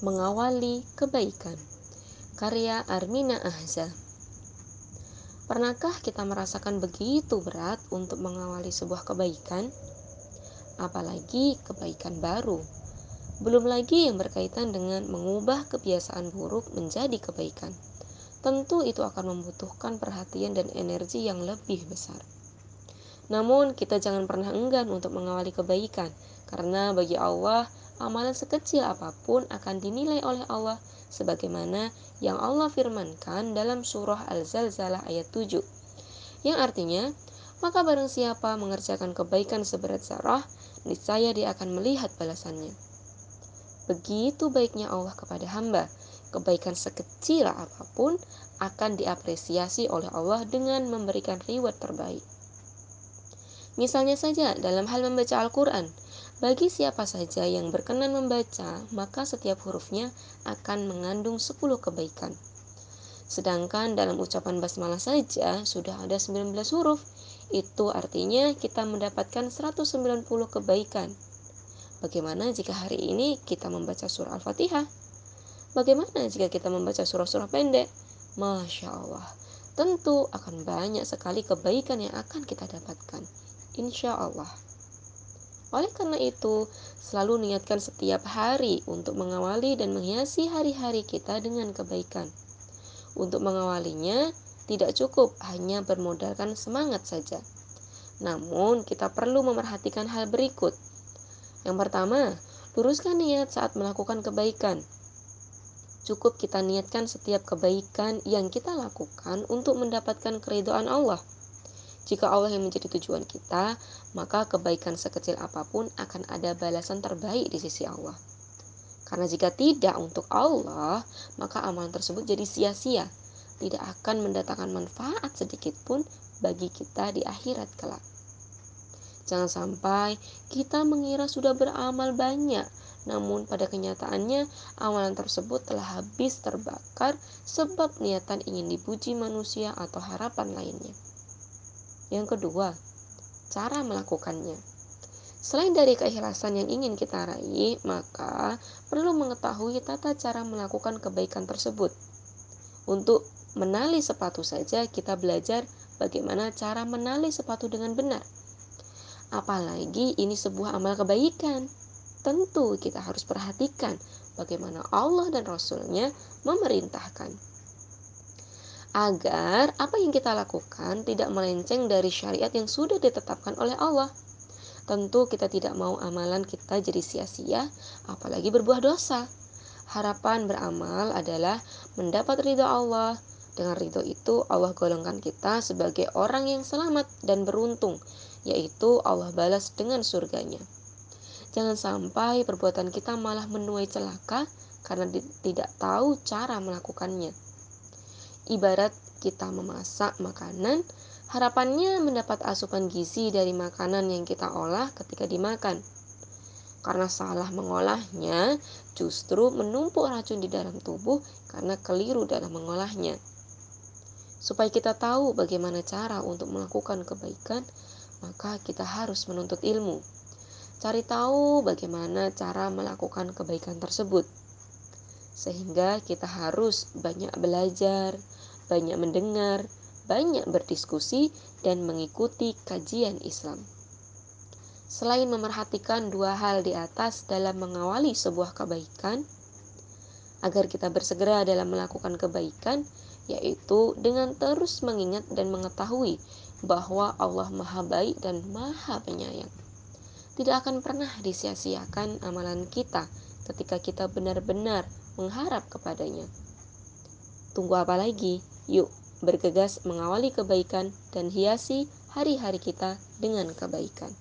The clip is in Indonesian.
Mengawali Kebaikan Karya Armina Ahza Pernahkah kita merasakan begitu berat untuk mengawali sebuah kebaikan? Apalagi kebaikan baru. Belum lagi yang berkaitan dengan mengubah kebiasaan buruk menjadi kebaikan. Tentu itu akan membutuhkan perhatian dan energi yang lebih besar. Namun, kita jangan pernah enggan untuk mengawali kebaikan, karena bagi Allah, amalan sekecil apa pun akan dinilai oleh Allah sebagaimana yang Allah firmankan dalam surah Al-Zalzalah ayat 7. Yang artinya, maka barang siapa mengerjakan kebaikan seberat zarah, niscaya dia akan melihat balasannya. Begitu baiknya Allah kepada hamba, kebaikan sekecil apa pun akan diapresiasi oleh Allah dengan memberikan reward terbaik. Misalnya saja dalam hal membaca Al-Quran, bagi siapa saja yang berkenan membaca, maka setiap hurufnya akan mengandung 10 kebaikan. Sedangkan dalam ucapan basmalah saja sudah ada 19 huruf. Itu artinya kita mendapatkan 190 kebaikan. Bagaimana jika hari ini kita membaca surah Al-Fatihah? Bagaimana jika kita membaca surah-surah pendek? Masya Allah, tentu akan banyak sekali kebaikan yang akan kita dapatkan insya Allah. Oleh karena itu, selalu niatkan setiap hari untuk mengawali dan menghiasi hari-hari kita dengan kebaikan. Untuk mengawalinya, tidak cukup hanya bermodalkan semangat saja. Namun, kita perlu memerhatikan hal berikut. Yang pertama, luruskan niat saat melakukan kebaikan. Cukup kita niatkan setiap kebaikan yang kita lakukan untuk mendapatkan keridoan Allah. Jika Allah yang menjadi tujuan kita, maka kebaikan sekecil apa pun akan ada balasan terbaik di sisi Allah. Karena jika tidak untuk Allah, maka amalan tersebut jadi sia-sia, tidak akan mendatangkan manfaat sedikit pun bagi kita di akhirat kelak. Jangan sampai kita mengira sudah beramal banyak, namun pada kenyataannya amalan tersebut telah habis terbakar sebab niatan ingin dipuji manusia atau harapan lainnya. Yang kedua, cara melakukannya. Selain dari keikhlasan yang ingin kita raih, maka perlu mengetahui tata cara melakukan kebaikan tersebut. Untuk menali sepatu saja, kita belajar bagaimana cara menali sepatu dengan benar. Apalagi ini sebuah amal kebaikan. Tentu kita harus perhatikan bagaimana Allah dan Rasul-Nya memerintahkan agar apa yang kita lakukan tidak melenceng dari syariat yang sudah ditetapkan oleh Allah. Tentu kita tidak mau amalan kita jadi sia-sia, apalagi berbuah dosa. Harapan beramal adalah mendapat ridho Allah. Dengan ridho itu Allah golongkan kita sebagai orang yang selamat dan beruntung, yaitu Allah balas dengan surganya. Jangan sampai perbuatan kita malah menuai celaka karena tidak tahu cara melakukannya Ibarat kita memasak makanan, harapannya mendapat asupan gizi dari makanan yang kita olah ketika dimakan. Karena salah mengolahnya, justru menumpuk racun di dalam tubuh karena keliru dalam mengolahnya. Supaya kita tahu bagaimana cara untuk melakukan kebaikan, maka kita harus menuntut ilmu. Cari tahu bagaimana cara melakukan kebaikan tersebut. Sehingga kita harus banyak belajar, banyak mendengar, banyak berdiskusi, dan mengikuti kajian Islam. Selain memerhatikan dua hal di atas dalam mengawali sebuah kebaikan, agar kita bersegera dalam melakukan kebaikan, yaitu dengan terus mengingat dan mengetahui bahwa Allah Maha Baik dan Maha Penyayang. Tidak akan pernah disia-siakan amalan kita ketika kita benar-benar mengharap kepadanya. Tunggu apa lagi? Yuk, bergegas mengawali kebaikan dan hiasi hari-hari kita dengan kebaikan.